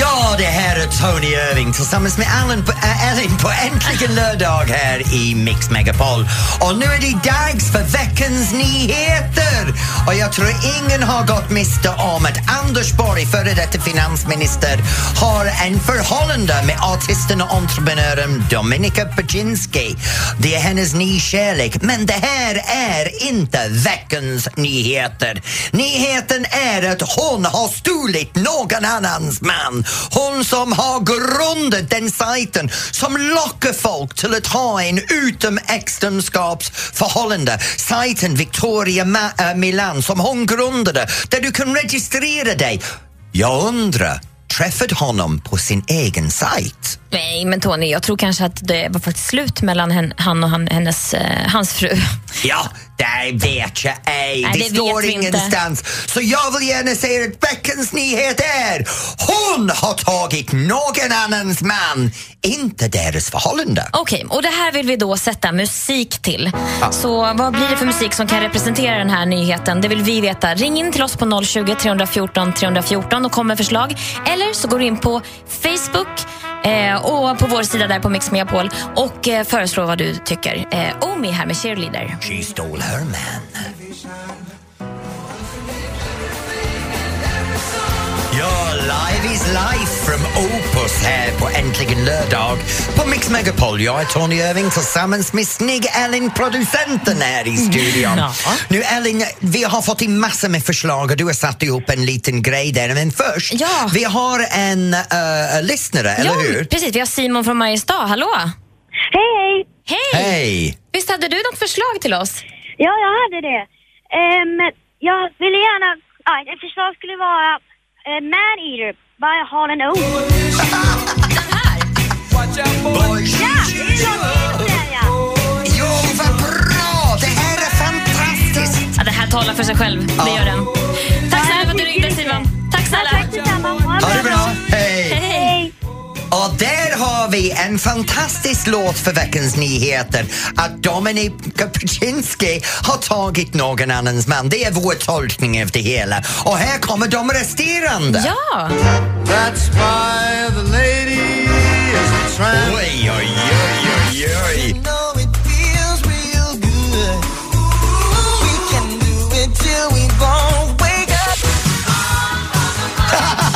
Ja, det här är Tony Irving tillsammans med Alan på, eh, äh, Ellen på Äntligen lördag här i Mix Megapol. Och nu är det dags för veckans nyheter! Och jag tror ingen har gått miste om att Anders Borg, före detta finansminister, har en förhållande med artisten och entreprenören Dominika Peczynski. Det är hennes nykärlek, men det här är inte veckans nyheter. Nyheten är att hon har stulit någon annans man. Hon som har grundat den sajten som lockar folk till att ha en utomäktenskapsförhållande. Sajten Victoria Ma- äh, Milan som hon grundade där du kan registrera dig. Jag undrar, träffade honom på sin egen sajt? Nej, men Tony, jag tror kanske att det var faktiskt slut mellan han och han, hennes, eh, hans fru. Ja, det vet jag ej. Nej, det, det står vi inte. ingenstans. Så jag vill gärna säga att veckans nyhet är hon har tagit någon annans man, inte deras förhållande. Okej, och det här vill vi då sätta musik till. Så vad blir det för musik som kan representera den här nyheten? Det vill vi veta. Ring in till oss på 020 314 314 och kom med förslag. Eller så går du in på Facebook eh, och på vår sida där på Mix Megapol och eh, föreslår vad du tycker. Eh, Omi här med Cheerleader. She stole her man. Ja, live is life from Opus här på Äntligen lördag på Mix Megapol. Jag är Tony Irving tillsammans med snygg Ellen, producenten här i studion. Ja. Nu Ellen, vi har fått in massor med förslag och du har satt ihop en liten grej där. Men först, Ja. vi har en uh, lyssnare, eller ja, hur? precis. Vi har Simon från Mariestad. Hallå! Hej, hej! Hej! Hej! Visst hade du något förslag till oss? Ja, jag hade det. Um, jag ville gärna... Ja, ett förslag skulle vara uh, Man Eater by Hall and Oates. Boy, Ja, det är låten där ja. Jo, vad bra! Det här är fantastiskt! Ja, det här talar för sig själv. Det gör den. Tack snälla för att du ringde Simon. Tack snälla. tack detsamma. Ha det bra! Hej! Och där har vi en fantastisk låt för veckans nyheter. Att Dominika Peczynski har tagit någon annans man. Det är vår tolkning av det hela. Och här kommer de resterande. Ja! That's why the lady is a tramp. Oj, oj, oj, oj, oj.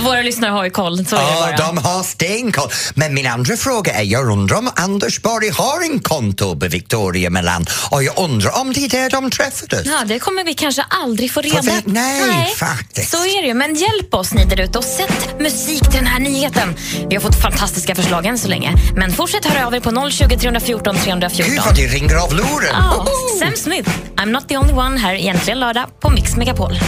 Våra lyssnare har ju koll, så Ja, de har stenkoll. Men min andra fråga är, jag undrar om Anders Borg har en konto på Victoria Milan och jag undrar om det är där de träffades. Ja, det kommer vi kanske aldrig få reda vet- nej, faktiskt. Så är det ju. Men hjälp oss ni där ute och sätt musik till den här nyheten. Vi har fått fantastiska förslag än så länge. Men fortsätt höra av er på 020 314 314. Gud vad det ringer av luren! Ja! Sam Smith, I'm not the only one här egentligen lördag på Mix Megapol.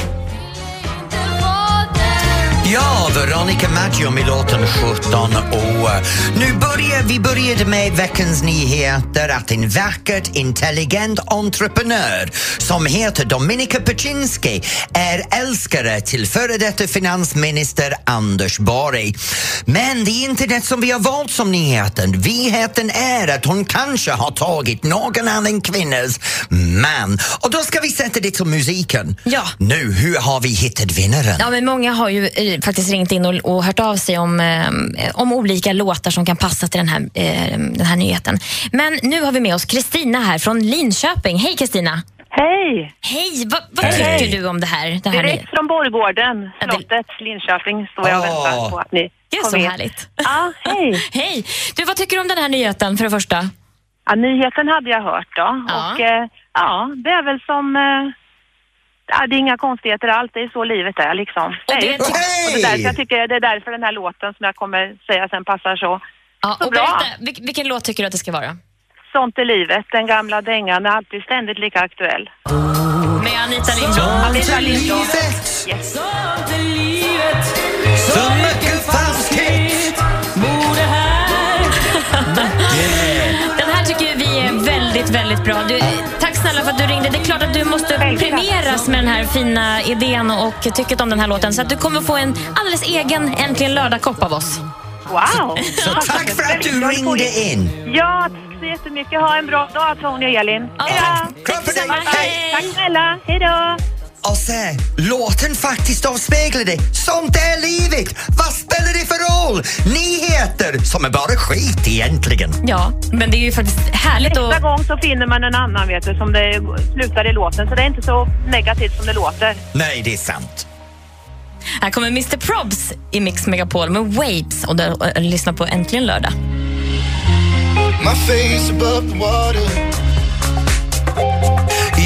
Ja, Veronica Maggio med låten 17 år. Nu börjar vi började med veckans nyheter att en vackert intelligent entreprenör som heter Dominika Peczynski är älskare till före detta finansminister Anders Borg. Men det är inte det som vi har valt som nyheten. Nyheten är att hon kanske har tagit någon annan kvinnas man. Och då ska vi sätta det till musiken. Ja. Nu, hur har vi hittat vinnaren? Ja, men många har ju eh, faktiskt ringt in och, och hört av sig om, eh, om olika låtar som kan passa till den här, eh, den här nyheten. Men nu har vi med oss Kristina här från Linköping. Hej Kristina! Hej! Hej! Va, vad Hej. tycker du om det här? Det här Direkt från det- slottet, Linköping, står jag och Åh. väntar på att ni Det är kom så in. härligt. Ja, hej. Hej! Du, vad tycker du om den här nyheten för det första? Ja, nyheten hade jag hört då. Ja. Och eh, ja, det är väl som... Eh, ja, det är inga konstigheter alls, det är så livet är liksom. Det är det ty- Och det, är därför jag tycker, det är därför den här låten som jag kommer säga sen passar så. Ja, Så och bra. berätta, vil- vilken låt tycker du att det ska vara? Sånt är livet, den gamla dängan är alltid ständigt lika aktuell. Med Anita Lindholm. Anita Lindholm. Livet, Yes. så mycket falskhet. Den här tycker vi är väldigt, väldigt bra. Du, tack snälla för att du ringde. Det är klart att du måste premieras med den här fina idén och tycket om den här låten. Så att du kommer få en alldeles egen Äntligen lördag-kopp av oss. Wow! Så tack för att du ringde in. Ja, tack så jättemycket. Ha en bra dag Tony och Elin. Ja, Hej tack. då. Kram på dig. Hej. Tack snälla. Hej då. Och se, låten faktiskt avspeglar det. Sånt är livet. Vad spelar det för roll? Nyheter som är bara skit egentligen. Ja, men det är ju faktiskt härligt Nästa att... gång så finner man en annan vet du, som det slutar i låten. Så det är inte så negativt som det låter. Nej, det är sant. Här kommer Mr Probs i Mix Megapol med Waves och där, och, lyssna på Äntligen lördag. My face above the water.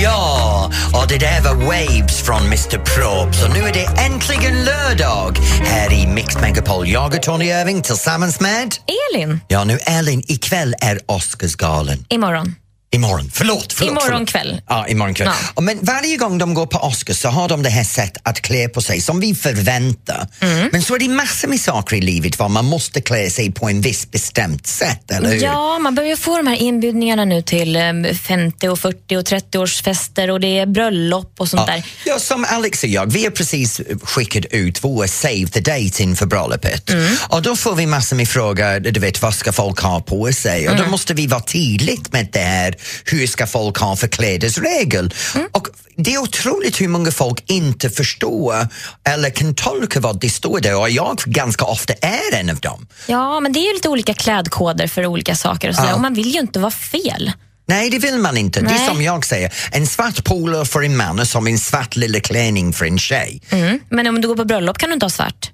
Ja, och det där var Waves från Mr Probs och nu är det äntligen lördag här i Mix Megapol. Jag och Tony Irving tillsammans med... Elin, Ja, nu Elin, ikväll är Oscarsgalan. imorgon. Imorgon, förlåt. förlåt Imorgon förlåt. kväll. Ja, imorgon kväll. Ja. Men varje gång de går på Oscars så har de det här sätt att klä på sig som vi förväntar. Mm. Men så är det massor med saker i livet var man måste klä sig på en viss bestämt sätt, eller hur? Ja, man börjar få de här inbjudningarna nu till eh, 50 och 40 och 30-årsfester och det är bröllop och sånt Ja. där. ja, som Alex och jag, vi har precis skickat ut vår save the date inför bröllopet. Mm. Och då får vi massor med frågor, du vet vad ska folk ha på sig? Och Mm. då måste vi vara tydligt med det här, hur ska folk ha för klädesregel? Mm. Och det är otroligt hur många folk inte förstår eller kan tolka vad det står där och jag ganska ofta är en av dem. Ja, men det är ju lite olika klädkoder för olika saker och. Ja. och man vill ju inte vara fel. Nej, det vill man inte. Det är Nej. som jag säger, en svart polo för en man är som en svart lilla klänning för en tjej. Mm. Men om du går på bröllop kan du inte ha svart.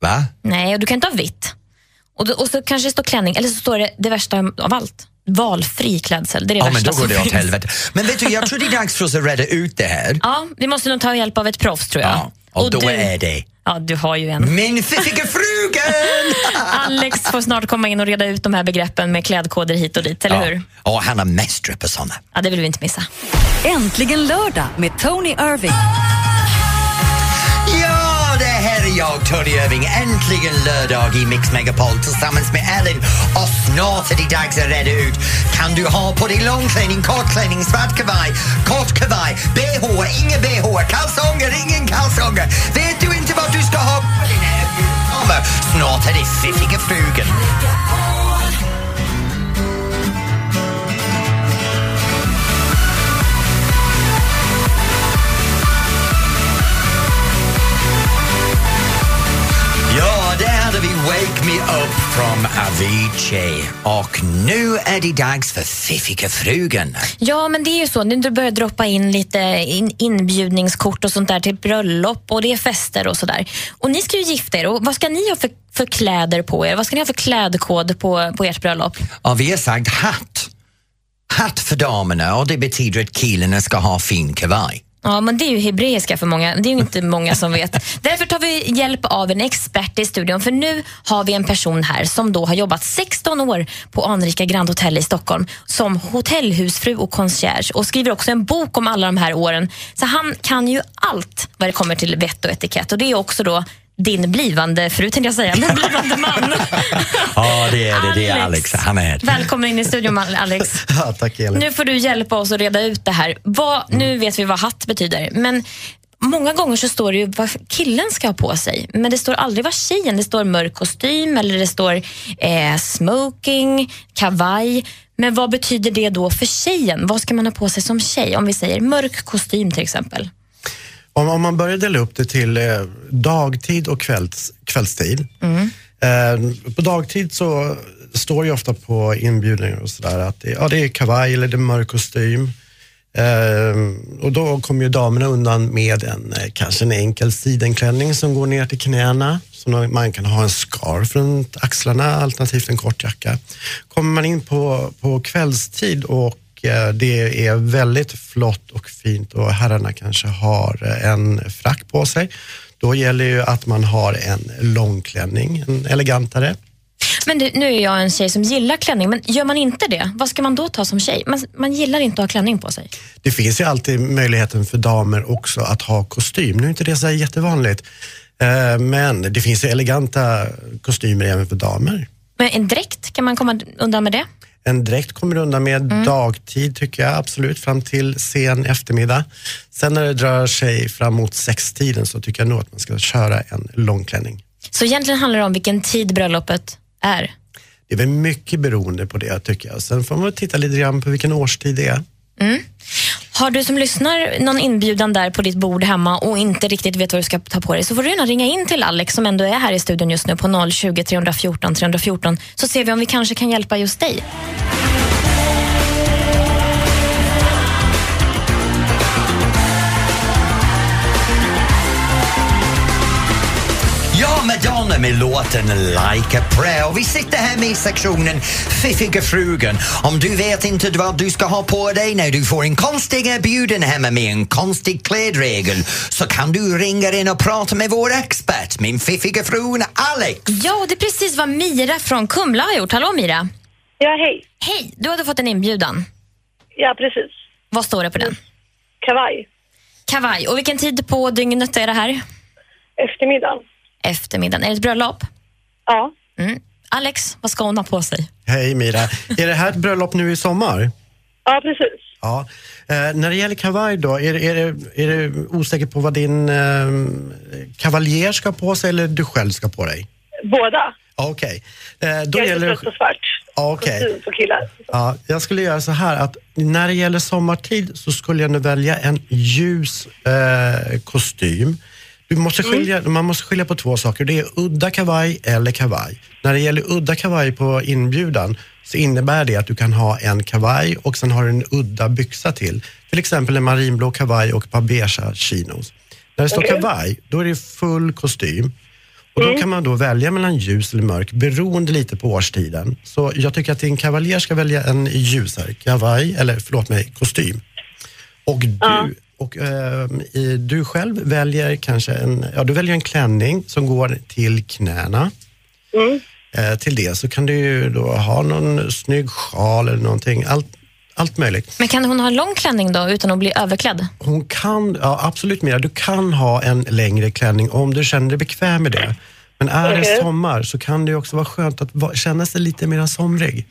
Va? Nej, och du kan inte ha vitt. Och, då, och så kanske det står klänning, eller så står det det värsta av allt. Valfri klädsel, det är det Ja, värsta men då går det åt finns. helvete. Men vet du, jag tror det är dags för oss att reda ut det här. Ja, vi måste nog ta hjälp av ett proffs tror jag. Ja, och då du, är det Ja, du har ju en. min fiffiga frugan! Alex får snart komma in och reda ut de här begreppen med klädkoder hit och dit, eller hur? Ja, och han har mästare på såna. Ja, det vill vi inte missa. Äntligen lördag med Tony Irving. Det här är jag, Tony Irving. Äntligen lördag i Mix Megapol tillsammans med Ellen. Och snart är det dags att reda ut. Kan du ha på dig långklänning, kortklänning, svart kavaj, kort kavaj, bh, ingen bh, kalsonger, ingen kalsonger. Vet du inte vad du ska ha på din erbjudande? Snart är det fiffiga frugan. Hade vi Wake Me Up from Avicii. Och nu är det dags för fiffiga frugan. Ja, men det är ju så. Nu börjar droppa in lite in, inbjudningskort och sånt där till bröllop och det är fester och sådär. Och ni ska ju gifta er. Och vad ska ni ha för, för kläder på er? Vad ska ni ha för klädkod på, på ert bröllop? Och vi har sagt hatt. Hatt för damerna och det betyder att killarna ska ha fin kavaj. Ja, men det är ju hebreiska för många. Det är ju inte många som vet. Därför tar vi hjälp av en expert i studion. För nu har vi en person här som då har jobbat 16 år på anrika Grand Hotel i Stockholm som hotellhusfru och concierge och skriver också en bok om alla de här åren. Så han kan ju allt vad det kommer till vett och etikett. Och det är också då din blivande fru, tänkte jag säga, men blivande man. Ja, det är det. Det är Alex. Han är Välkommen in i studion, Alex. Ja, tack Elin. Nu får du hjälpa oss att reda ut det här. Vad, nu vet vi vad hatt betyder, men många gånger så står det ju vad killen ska ha på sig, men det står aldrig vad tjejen, det står mörk kostym eller det står eh, smoking, kavaj. Men vad betyder det då för tjejen? Vad ska man ha på sig som tjej? Om vi säger mörk kostym till exempel. Om, om man börjar dela upp det till eh, dagtid och kvälls, kvällstid. Eh, på dagtid så står ju ofta på inbjudningar och sådär att det, ja, det är kavaj eller det är mörk kostym. Eh, och då kommer ju damerna undan med en, eh, kanske en enkel sidenklänning som går ner till knäna. Så man kan ha en scarf runt axlarna, alternativt en kort jacka. Kommer man in på, på kvällstid och det är väldigt flott och fint och herrarna kanske har eh, en frack på sig. Då gäller ju att man har en långklänning, en elegantare. Men du, nu är jag en tjej som gillar klänning, men gör man inte det, vad ska man då ta som tjej? Man, man gillar inte att ha klänning på sig. Det finns ju alltid möjligheten för damer också att ha kostym. Nu är inte det så jättevanligt, eh, men det finns ju eleganta kostymer även för damer. Men en dräkt, kan man komma undan med det? En dräkt kommer undan med dagtid tycker jag absolut, fram till sen eftermiddag. Sen när det drar sig fram mot sextiden så tycker jag nog att man ska köra en långklänning. Så egentligen handlar det om vilken tid bröllopet är. Det är väl mycket beroende på det tycker jag. Sen får man titta lite grann på vilken årstid det är. Har du som lyssnar någon inbjudan där på ditt bord hemma och inte riktigt vet vad du ska ta på dig så får du gärna ringa in till Alex som ändå är här i studion just nu på 020 314 314 så ser vi om vi kanske kan hjälpa just dig. Madonna med låten Like a prayer. Och vi sitter här med sektionen Fiffiga frugan. Om du vet inte vad du ska ha på dig när du får en konstig erbjuden hemma med en konstig klädregel så kan du ringa in och prata med vår expert, min fiffiga frun Alex. Ja, det är precis vad Mira från Kumla har gjort. Hallå Mira! Ja, hej. Hej! Du hade fått en inbjudan. Ja, precis. Vad står det på den? Kavaj. Kavaj. Och vilken tid på dygnet är det här? Eftermiddagen. Eftermiddagen. Är det ett bröllop? Ja. Mm. Alex, vad ska hon ha på sig? Hej Mira, är det här ett bröllop nu i sommar? Ja, precis. Ja. Eh, när det gäller kavaj då, är, är, det- är du osäker på vad din eh, kavaljer ska ha på sig eller du själv ska på dig? Båda. Okej. Eh, då Jag är gäller det... trött och svart. Okej. Kostym på killar. Ja, jag skulle göra så här att när det gäller sommartid så skulle jag nu välja en ljus eh, kostym. Du måste skilja, Man måste skilja på två saker. Det är udda kavaj eller kavaj. När det gäller udda kavaj på inbjudan så innebär det att du kan ha en kavaj och sen har du en udda byxa till. Till exempel en marinblå kavaj och ett par beigea chinos. När det står kavaj, då är det full kostym. Och då kan man då välja mellan ljus eller mörk beroende lite på årstiden. Så jag tycker att din kavaljer ska välja en ljusare kavaj, eller förlåt mig, kostym. Och du, och, i, du själv väljer kanske en, ja, du väljer en klänning som går till knäna. Eh, till det så kan du ju då ha någon snygg sjal eller någonting. Allt, allt möjligt. Men kan hon ha en lång klänning då utan att bli överklädd? Hon kan, ja absolut Mira, du kan ha en längre klänning om du känner dig bekväm med det. Men är det Okej. sommar så kan det också vara skönt att va- känna sig lite mer somrig.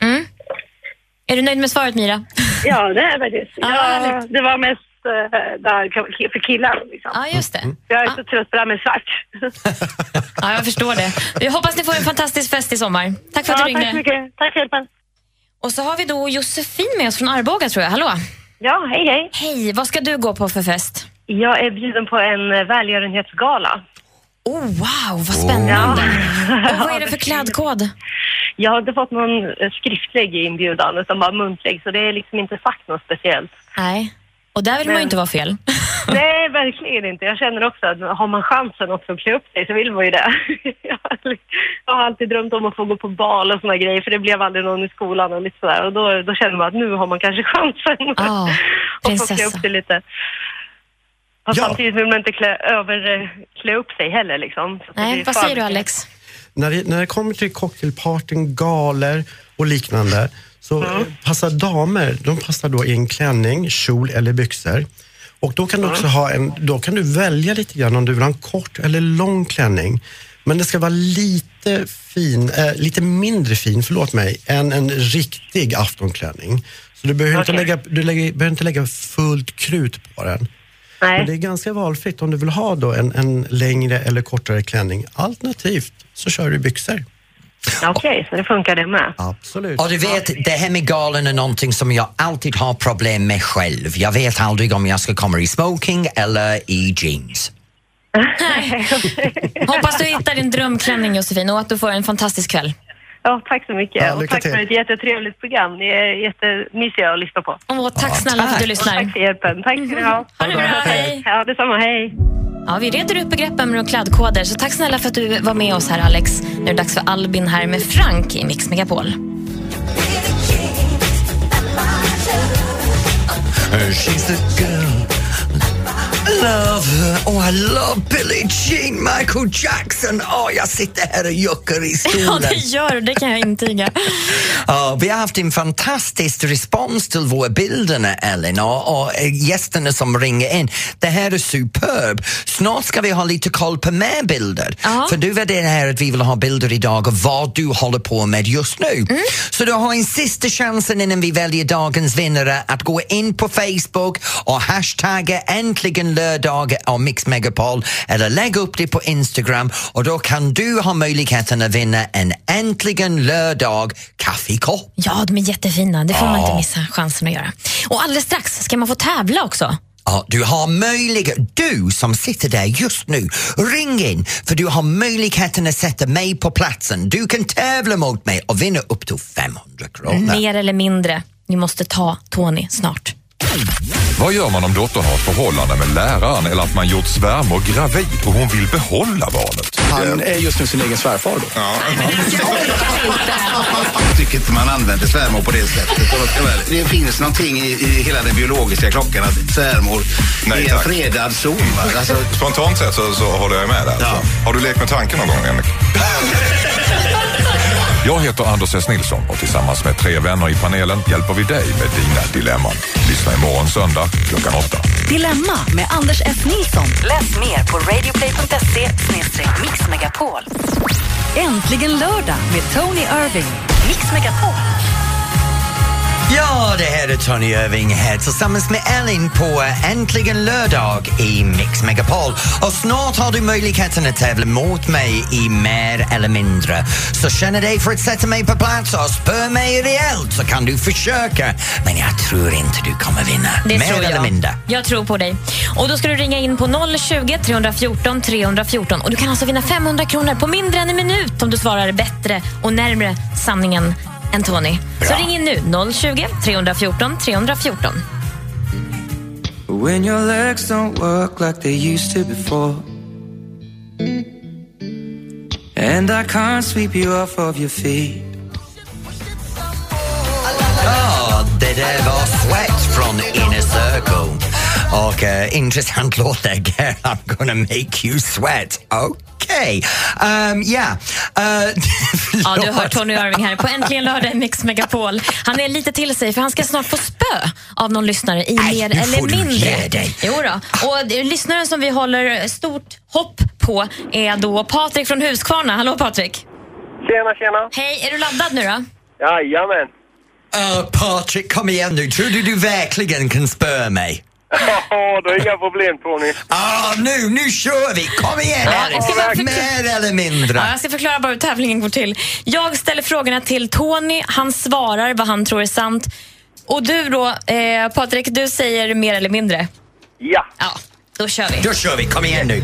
Är du nöjd med svaret Mira? Ja, det är faktiskt. Ja, Ja, härligt. det var mest där för killar. Liksom. Ja, just det. Jag är så trött på det här med svart. Ja, jag förstår det. Jag hoppas ni får en fantastisk fest i sommar. Tack för att Ja, du tack så ringde. mycket. Tack för hjälpen. Och så har vi då Josefin med oss från Arboga tror jag. Hallå! Ja, hej hej. Hej, vad ska du gå på för fest? Jag är bjuden på en eh, välgörenhetsgala. Oh, wow, vad spännande! Och vad är det för klädkod? Jag har inte fått någon eh, skriftlig inbjudan utan bara muntlig så det är liksom inte sagt något speciellt. Nej, och där vill man ju Men- inte vara fel. Nej, verkligen inte. Jag känner också att har man chansen också att klä upp sig så vill man ju det. Jag har- alltid drömt om att få gå på bal och såna grejer för det blev aldrig någon i skolan och lite sådär. Och då, då känner man att nu har man kanske chansen Ah, att få klä upp sig lite. Fast Ja. samtidigt vill man inte klä, över, eh, klä upp sig heller liksom. Nej, vad säger du. Alex? När det, när det kommer till cocktailpartyn, galer och liknande så eh, passar damer, de passar då i en klänning, kjol eller byxor. Och då kan du också ha en, då kan du välja lite grann om du vill ha en kort eller lång klänning. Men det ska vara lite fin, eh, lite mindre fin, förlåt mig, än en riktig aftonklänning. Så du behöver, inte, Okej. lägga, du lägger, behöver inte lägga fullt krut på den. Men det Nej. är ganska valfritt om du vill ha då en, en längre eller kortare klänning. Alternativt så kör du byxor. Okej, så det funkar det med. Absolut. Och du vet, det här med galan är någonting som jag alltid har problem med själv. Jag vet aldrig om jag ska komma i smoking eller i jeans. Hoppas du hittar din drömklänning Josefin och att du får en fantastisk kväll. Ja, tack så mycket. Ja, och tack till. för ett jättetrevligt program. Ni är jättemysiga att lyssna på. Åh, tack snälla för att du tack. lyssnar. Tack för hjälpen. Tack ska ni ha. Ha det bra, hej! Ja, detsamma. Hej. Ja, vi reder ut begreppen och kladdkoder, så tack snälla för att du var med oss här Alex. Nu är det dags för Albin här med Frank i Mix Megapol. She's the girl love. Oh, I love Billie Jean, Michael Jackson. Oh, jag sitter här och juckar i Ja, stolen. det gör du. Det kan jag intyga. Ja, vi har haft en fantastisk respons till våra bilder, Ellen, och, och eh, gästerna som ringer in. Det här är superb. Snart ska vi ha lite koll på mer bilder. Ja. För du var det här att vi vill ha bilder idag av vad du håller på med just nu. Mm. Så du har en sista chansen innan vi väljer dagens vinnare att gå in på Facebook och hashtagga äntligen lördag av Mix Megapol eller lägga upp det på Instagram och då kan du ha möjligheten att vinna en äntligen lördag kaffekopp. Ja, de är jättefina. Det får man inte missa chansen att göra. Och alldeles strax ska man få tävla också. Ja, du har möjlighet, du som sitter där just nu, ring in för du har möjligheten att sätta mig på platsen. Du kan tävla mot mig och vinna upp till 500 kronor. Mer eller mindre. Ni måste ta Tony snart. Vad gör man om dottern har ett förhållande med läraren eller att man gjort svärmor gravid och hon vill behålla barnet? Han är just nu sin egen svärfar då. Jag tycker inte man använder svärmor på det sättet. Det finns någonting i, i hela den biologiska klockan att svärmor Nej, är en tack. fredad zon. Alltså, Spontant sett så, så håller jag med där. alltså. Har du lekt med tanken någon gång, Henrik? Jag heter Anders S. Nilsson och tillsammans med tre vänner i panelen hjälper vi dig med dina dilemman. Lyssna imorgon söndag klockan åtta. Dilemma med Anders S Nilsson. Läs mer på radioplay.se mixmegapol. Äntligen lördag med Tony Irving. Mix Megapol. Ja, det här är Tony Irving här tillsammans med Ellen på Äntligen lördag i Mix Megapol. Och snart har du möjligheten att tävla mot mig i mer eller mindre. Så känner dig för att sätta mig på plats och spö mig rejält så kan du försöka. Men jag tror inte du kommer vinna. Det mer tror eller jag. mindre. Jag tror på dig. Och Då ska du ringa in på 020 314 314. Och Du kan alltså vinna 500 kronor på mindre än en minut om du svarar bättre och närmre sanningen än Tony. Så Bra. ring in nu. 020 314 314. When your legs don't work like they used to before. And I can't sweep you off of your feet. Ja, det där var Sweat från Inner Circle. Och uh, intressant låt där, Girl, I'm gonna make you sweat. Okej. Um, ja. Uh, Ja, du hör förlåt. Tony Irving här på Äntligen lördag i Mix Megapol. Han är lite till sig för han ska snart få spö av någon lyssnare i Nej, mer nu eller får du mindre. ge dig. Jo då. Och det- lyssnaren som vi håller stort hopp på är då Patrik från Huskvarna. Hallå Patrik! Tjena, tjena. Hej, är du laddad nu då? Jajamän. Uh, Patrik, kom igen nu. Tror du du verkligen kan spöa mig? Ja, det är inga problem Tony. Ah, nu, nu kör vi! Kom igen Ja, Alex! förklara- Mer eller mindre. Ja, jag ska förklara bara hur tävlingen går till. Jag ställer frågorna till Tony, han svarar vad han tror är sant. Och du då, eh, Patrik, du säger mer eller mindre? Ja. Ja, då kör vi. Då kör vi, kom igen nu.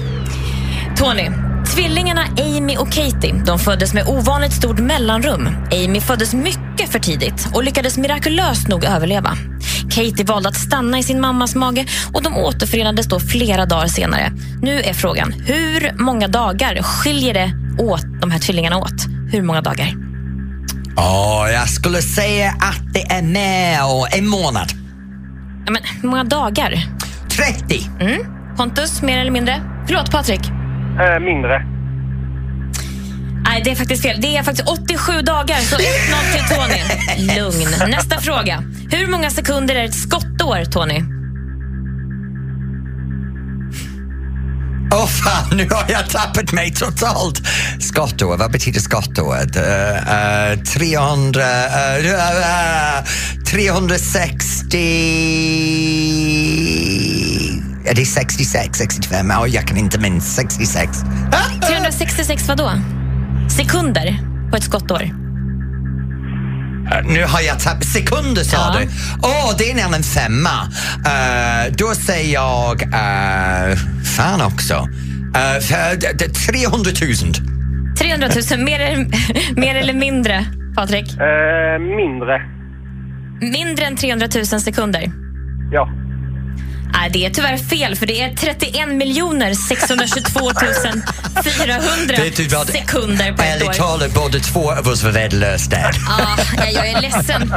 Tony, tvillingarna Amy och Katie de föddes med ovanligt stort mellanrum. Amy föddes mycket för tidigt och lyckades mirakulöst nog överleva. Katie valde att stanna i sin mammas mage och de återförenades då flera dagar senare. Nu är frågan, hur många dagar skiljer det åt de här tvillingarna åt? Hur många dagar? Ja, jag skulle säga att det är mer och en månad. Ja, men, hur många dagar? 30. Mm. Pontus, mer eller mindre? Förlåt, Patrik. Äh, mindre. Nej, det är faktiskt fel. Det är faktiskt 87 dagar, så 1-0 till Tony. Lugn. Nästa fråga. Hur många sekunder är ett skottår, Tony? Åh fan, nu har jag tappat mig totalt. Skottår, vad betyder skottår? Uh, uh, 300... Uh, uh, 360... Är det 66, 65? Ja, jag kan inte minnas. 66. 366 vadå? Sekunder på ett skottår. Uh, nu har jag tappat... Sekunder sa Ja. du? Åh, det är nämligen en femma. Uh, då säger jag... Uh, fan också. Uh, för, d- d- 300 000. 300 000, mer, eller- mer eller mindre, Patrik? Äh, mindre. Mindre än 300 000 sekunder? Ja. Nej, det är tyvärr fel, för det är 31 miljoner 622 400 Vet du vad? sekunder på ett Ärligt år. talat, båda två av oss var värdelösa där. Ja, jag- jag är ledsen.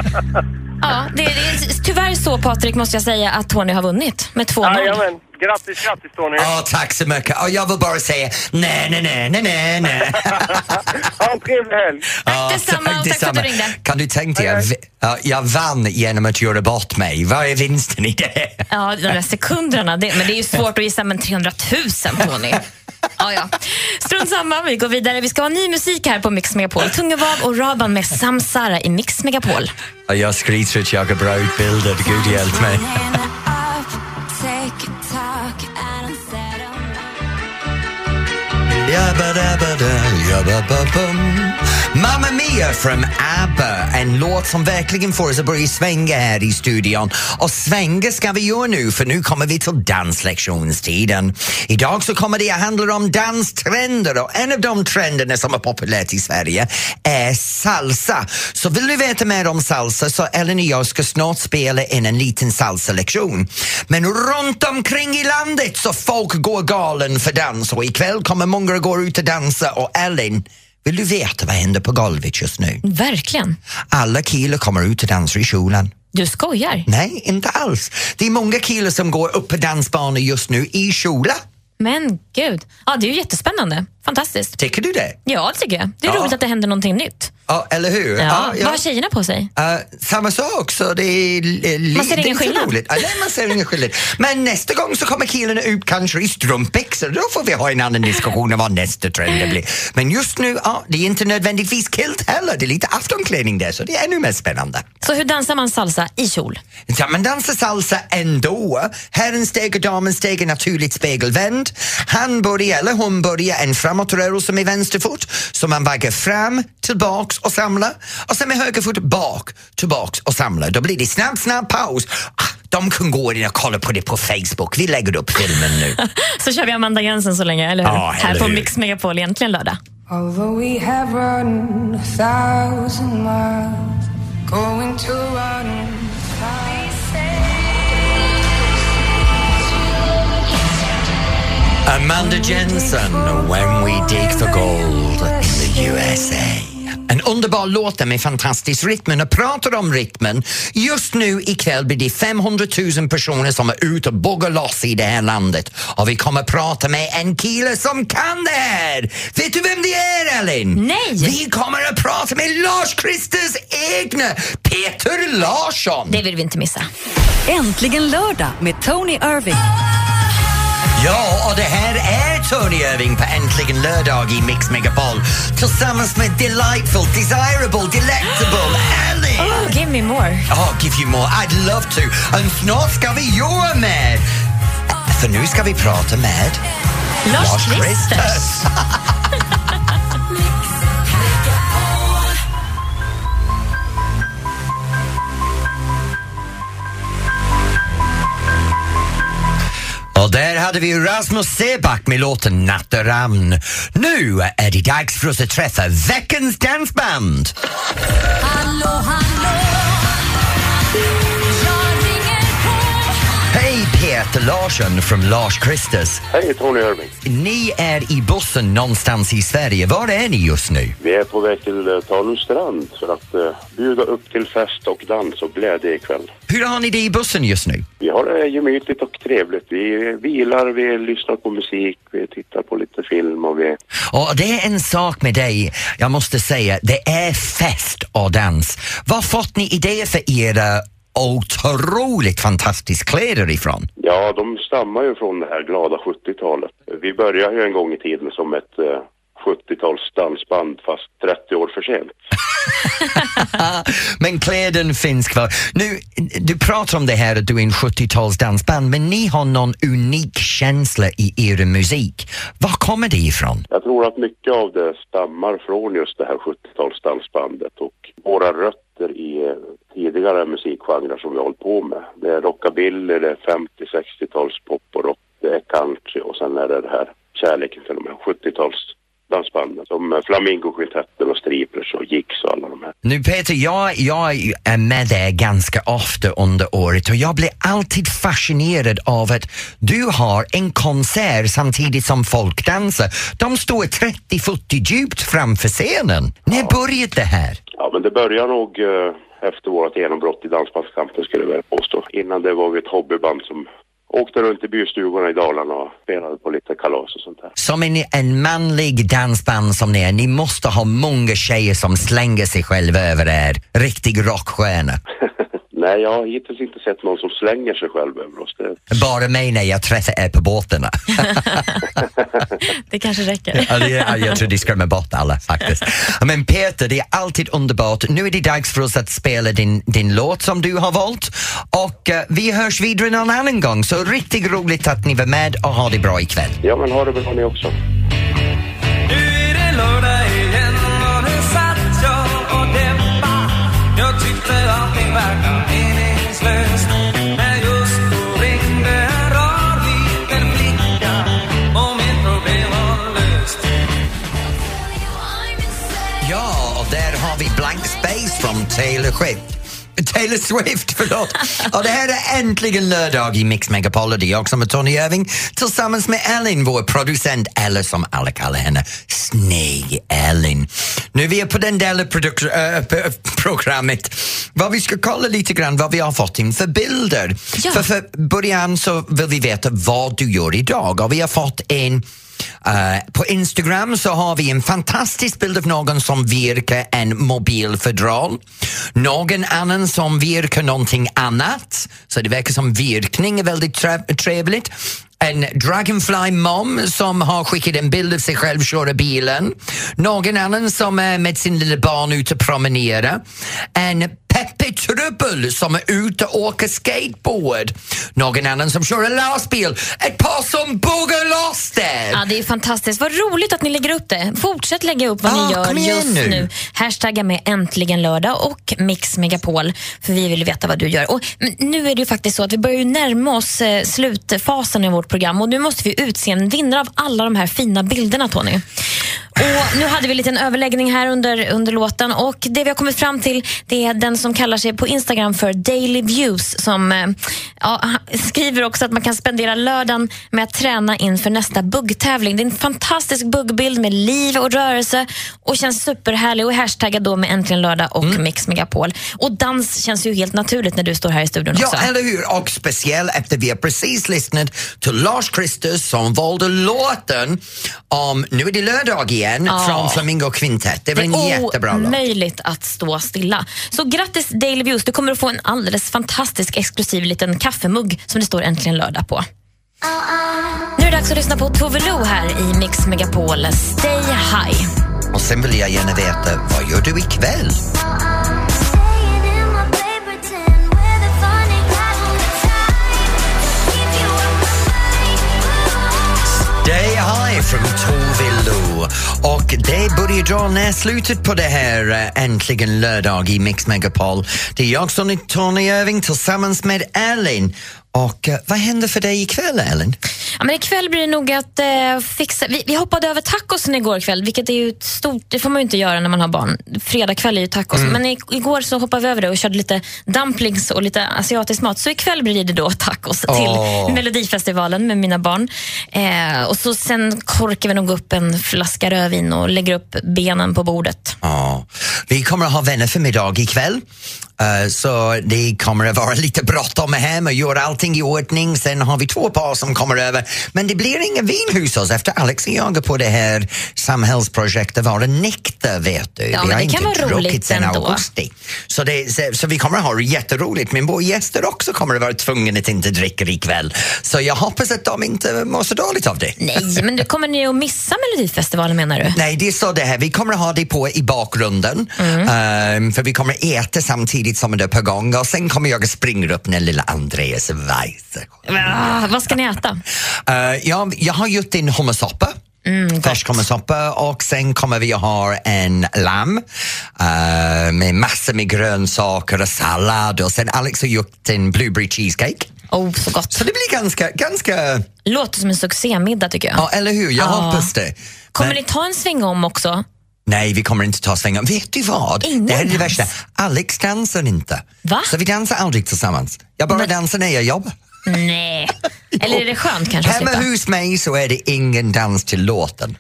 Ja, det är, det är tyvärr så, Patrik, måste jag säga att Tony har vunnit med 2-0. Grattis, grattis Tony. Ja, tack så mycket. Och jag vill bara säga nej, nej, nej, nej, nej, nej. Ha en trevlig helg. Ja, detsamma, och tack för att du ringde. Kan du tänka dig, jag, jag vann genom att göra bort mig. Vad är vinsten i det? Ja, de där sekunderna. Det, men det är ju svårt att gissa, men 300 000 Tony. Ja, ja. Strunt samma, vi går vidare. Vi ska ha ny musik här på Mix Megapol. Tungevav och Raban med Samsara i Mix Megapol. Ja, Jag skryter att jag är bra utbildad, Gud hjälp mig. Yabba dabba da, yabba ba bum. Mamma Mia from ABBA, en låt som verkligen får oss att börja svänga här i studion. Och svänga ska vi göra nu, för nu kommer vi till danslektionstiden. Idag så kommer det att handla om danstrender och en av de trenderna som är populärt i Sverige är salsa. Så vill du veta mer om salsa så Ellen och jag ska snart spela in en liten salsalektion. Men runt omkring i landet så folk går galen för dans och ikväll kommer många att gå ut och dansa och Ellen, vill du veta vad händer på golvet just nu? Verkligen. Alla killar kommer ut och dansar i kjolen. Du skojar? Nej, inte alls. Det är många killar som går upp på dansbanor just nu i kjolar. Men gud. Ja, det är ju jättespännande. Fantastiskt. Tycker du det? Ja, det tycker jag. Det är Ja. roligt att det händer någonting nytt. Ja, eller hur? Ja. Vad har tjejerna på sig? Uh, samma sak, så det är li- Man ser det ingen skillnad. roligt. Ja, nej, man ser ingen skillnad. Men nästa gång så kommer killarna ut kanske i strumpbyxor. Då får vi ha en annan diskussion om vad nästa trend blir. Men just nu, ja, det är inte nödvändigtvis kilt heller. Det är lite aftonklädning där, så det är ännu mer spännande. Så hur dansar man salsa i kjol? Ja, man dansar salsa ändå. Herren steg och damen steg är naturligt spegelvänd. Han börjar, eller hon börjar en framåtrörelse med vänster fot. Så man vaggar fram, tillbaks och samlar. Och sen med höger fot bak, tillbaks och samlar. Då blir det snabb, snabb paus. Ah, de kan gå in och kolla på det på Facebook. Vi lägger upp filmen nu. Så kör vi Amanda Jensen så länge, eller hur? Ja, här eller på hur? Mix Megapol, egentligen lördag. Although Amanda Jensen, When We Dig for Gold in the USA. En underbar låt med fantastisk rytm och pratar om rytmen. Just nu ikväll blir det 500 000 personer som är ute och buggar loss i det här landet och vi kommer prata med en kille som kan det här! Vet du vem det är Elin? Nej! Vi kommer att prata med Lars Kristers egna Peter Larsson! Det vill vi inte missa. Äntligen lördag med Tony Irving. Ja, och det här är Tony Irving på Äntligen lördag i Mix Megapol tillsammans med Delightful, Desirable, Delectable, Ellie! Oh, give me more. Oh, give you more. I'd love to. Och snart ska vi göra med... För nu ska vi prata med... Lars Kristers. Och där hade vi Rasmus Seback med låten Natteramn. Nu är det dags för oss att träffa veckans dansband. Hallå, hallå. hallå. Peter Larsson från Lars Kristers. Hej, Tony Irving. Ni är i bussen någonstans i Sverige. Var är ni just nu? Vi är på väg till uh, Tanumstrand för att eh, bjuda upp till fest och dans och glädje ikväll. Hur har ni det i bussen just nu? Vi har det gemytligt och trevligt. Vi vilar, vi lyssnar på musik, vi tittar på lite film och vi... Och det är en sak med dig, jag måste säga, det är fest och dans. Var fått ni idéer för era otroligt fantastiska kläder ifrån? Ja, de stammar ju från det här glada 70-talet. Vi började ju en gång i tiden som ett eh, 70-tals dansband fast 30 år för sent. men kläden finns kvar. Nu, du pratar om det här att du är en 70-tals dansband, men ni har någon unik känsla i er musik. Var kommer det ifrån? Jag tror att mycket av det stammar från just det här 70-tals dansbandet och våra rötter i tidigare musikgenrer som vi har hållit på med. Det är rockabilly, det är 50-60-tals pop och rock, det är country och sen är det det här kärleken till de här 70-tals dansbanden som Flamingokvintetten och Striplers och Jigs och alla de här. Nu Peter, jag, jag är med dig ganska ofta under året och jag blir alltid fascinerad av att du har en konsert samtidigt som folk dansar. De står 30-40 djupt framför scenen. När började det här? Ja, men det börjar nog eh, efter vårt genombrott i Dansbandskampen skulle jag vilja påstå. Innan det var vi ett hobbyband som åkte runt i bystugorna i Dalarna och spelade på lite kalas och sånt där. Som en, en manlig dansband som ni är, ni måste ha många tjejer som slänger sig själva över er. Riktig rockstjärna. Nej, jag har hittills inte sett någon som slänger sig själv över oss. Det... Bara mig när jag träffar er på båtarna. Det kanske räcker. Ja, det, ja, jag tror de skrämmer bort alla faktiskt. Men Peter, det är alltid underbart. Nu är det dags för oss att spela din, din låt som du har valt. Och eh, vi hörs vidare någon annan gång. Så riktigt roligt att ni var med och ha det bra ikväll. Ja, men ha det bra ni också. Vi Blank Space från Taylor Swift. Taylor Swift, förlåt. Och det här är äntligen lördag i Mix Megapol och det är jag som är Tony Irving tillsammans med Ellen, vår producent, eller som alla kallar henne, Snygg-Ellen. Nu är vi på den delen av äh, programmet vad vi ska kolla lite grann vad vi har fått in för bilder. För, för början så vill vi veta vad du gör idag och vi har fått en Eh, på Instagram så har vi en fantastisk bild av någon som virkar en mobilfodral. Någon annan som virkar någonting annat. Så det verkar som virkning är väldigt trevligt. En Dragonfly mom som har skickat en bild av sig själv köra bilen. Någon annan som är med sin lilla barn ute och promenera. En Peppe Trubbel som är ute och åker skateboard. Någon annan som kör en lastbil. Ett par som buggar loss där. Ja, det är fantastiskt. Vad roligt att ni lägger upp det. Fortsätt lägga upp vad Ja, ni gör just nu. nu. Hashtagga med äntligen lördag och Mix Megapol för vi vill veta vad du gör. Och nu är det ju faktiskt så att vi börjar närma oss eh, slutfasen i vårt program och nu måste vi utse en vinnare av alla de här fina bilderna Tony. Och nu hade vi en liten överläggning här under, under låten och det vi har kommit fram till det är den som kallar sig på Instagram för Daily Views som eh, ja, skriver också att man kan spendera lördagen med att träna inför nästa buggtävling. Det är en fantastisk buggbild med liv och rörelse och känns superhärlig och är hashtaggad då med Äntligen lördag och Mix Megapol. Och dans känns ju helt naturligt när du står här i studion Ja, också. eller hur? Och speciellt efter vi har precis lyssnat till Lars Christer som valde låten om Nu är det lördag igen Ja. från Flamingo Quintet. Det var en jättebra låt. omöjligt att stå stilla. Så grattis Daily Views, du kommer att få en alldeles fantastisk exklusiv liten kaffemugg som det står Äntligen lördag på. Nu är det dags att lyssna på Tove Lo här i Mix Megapol. Stay high. Och sen vill jag gärna veta, vad gör du ikväll? Stay High från Tove. Och det börjar dra ner slutet på det här eh, Äntligen lördag i Mix Megapol. Det är jag som är Tony Irving tillsammans med Elin. Och eh, vad händer för dig ikväll, Elin? Ja, men ikväll blir det nog att eh, fixa... Vi, vi hoppade över tacosen igår kväll, vilket är ju stort... Det får man ju inte göra när man har barn. Fredag kväll är ju tacos. Mm. Men i, igår så hoppade vi över det och körde lite dumplings och lite asiatisk mat. Så ikväll blir det då tacos Åh. till Melodifestivalen med mina barn. Eh, och så sen korkar vi nog upp en flaska rödvin och lägger upp benen på bordet. Ja. Vi kommer att ha vänner för middag ikväll. Eh, så det kommer att vara lite bråttom hem och göra allting i ordning. Sen har vi två par som kommer över. Men det blir ingen vin hos oss efter Alex och jag på det här samhällsprojektet Vara nykter, vet du. Ja, vi har det inte kan vara druckit ändå. augusti. Så, det, så, så vi kommer att ha jätteroligt. Men våra gäster också kommer att vara tvungna att inte dricka ikväll. Så jag hoppas att de inte mår så dåligt av det. Nej, men du, kommer ni att missa Melodifestivalen menar du? Nej, det är så det här. Vi kommer att ha det på i bakgrunden. Ehm, för vi kommer att äta samtidigt som det är på gång och sen kommer jag att springa upp när lilla Andreas Weise. Ah, vad ska ni äta? Uh, ja, jag har gjort en hummersoppa. Mm, Färsk hummersoppa och sen kommer vi att ha en lamm eh, med massor med grönsaker och sallad och sen Alex har gjort en blueberry cheesecake. Oh, så gott. Så det blir ganska, ganska, Låter som en succémiddag tycker jag. ja eller hur, jag Ja. hoppas det. Kommer Men- ni ta en sväng om också? Nej, vi kommer inte ta svängar. Vet du vad? Ingen det här är det värsta. Alex dansar inte. Va? Så vi dansar aldrig tillsammans. Jag bara dansar när jag jobbar. Nej. Eller är det skönt kanske att Hemma slippa? hos mig så är det ingen dans till låten.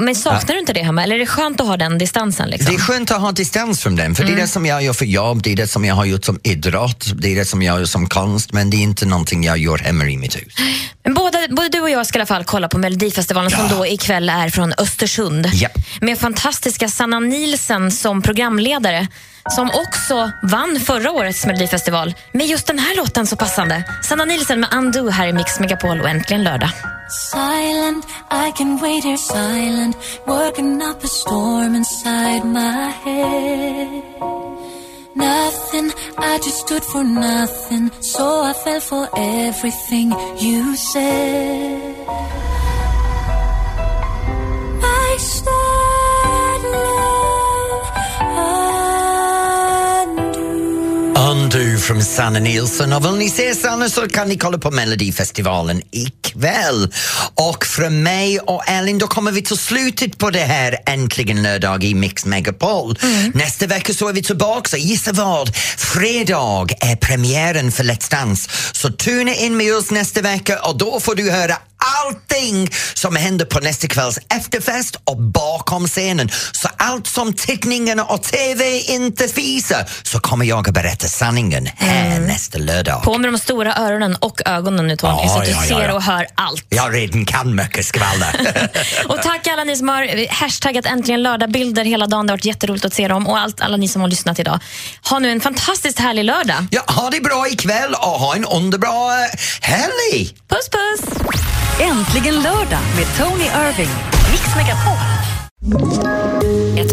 Men saknar du inte det hemma? Eller är det skönt att ha den distansen? Liksom? Det är skönt att ha distans från den, för det är det som jag gör för jobb, det är det som jag har gjort som idrott, det är det som jag gör som konst, men det är inte någonting jag gör hemma i mitt hus. Men både, både du och jag ska i alla fall kolla på Melodifestivalen som då ikväll är från Östersund. Med fantastiska Sanna Nielsen som programledare som också vann förra årets Melodifestival med just den här låten så passande. Sanna Nielsen med Undo här i Mix Megapol och äntligen lördag. Silent, I can wait here silent, working up a storm inside my head. Nothing, I just stood for nothing, so I fell for everything you said. Undo från Sanna Nilsson och vill ni se Sanna så kan ni kolla på Melodifestivalen ikväll. Och från mig och Elin då kommer vi till slutet på det här Äntligen lördag i Mix Megapol. Nästa vecka så är vi tillbaka, gissa vad? Fredag är premiären för Let's Dance. Så tuna in med oss nästa vecka och då får du höra allting som händer på nästa kvälls efterfest och bakom scenen. Så allt som tittningarna och TV inte visar så kommer jag att berätta sanningen här nästa lördag. På med de stora öronen och ögonen nu Tony, Ja, så att du ja, ser ja. och hör allt. Jag redan kan mycket skvaller. Och tack alla ni som har hashtaggat äntligen lördag-bilder hela dagen. Det har varit jätteroligt att se dem och allt, alla ni som har lyssnat idag. Ha nu en fantastiskt härlig lördag. ja, ha det bra ikväll och ha en underbar eh, helg! Puss puss! Äntligen lördag med Tony Irving. Mix Megapol.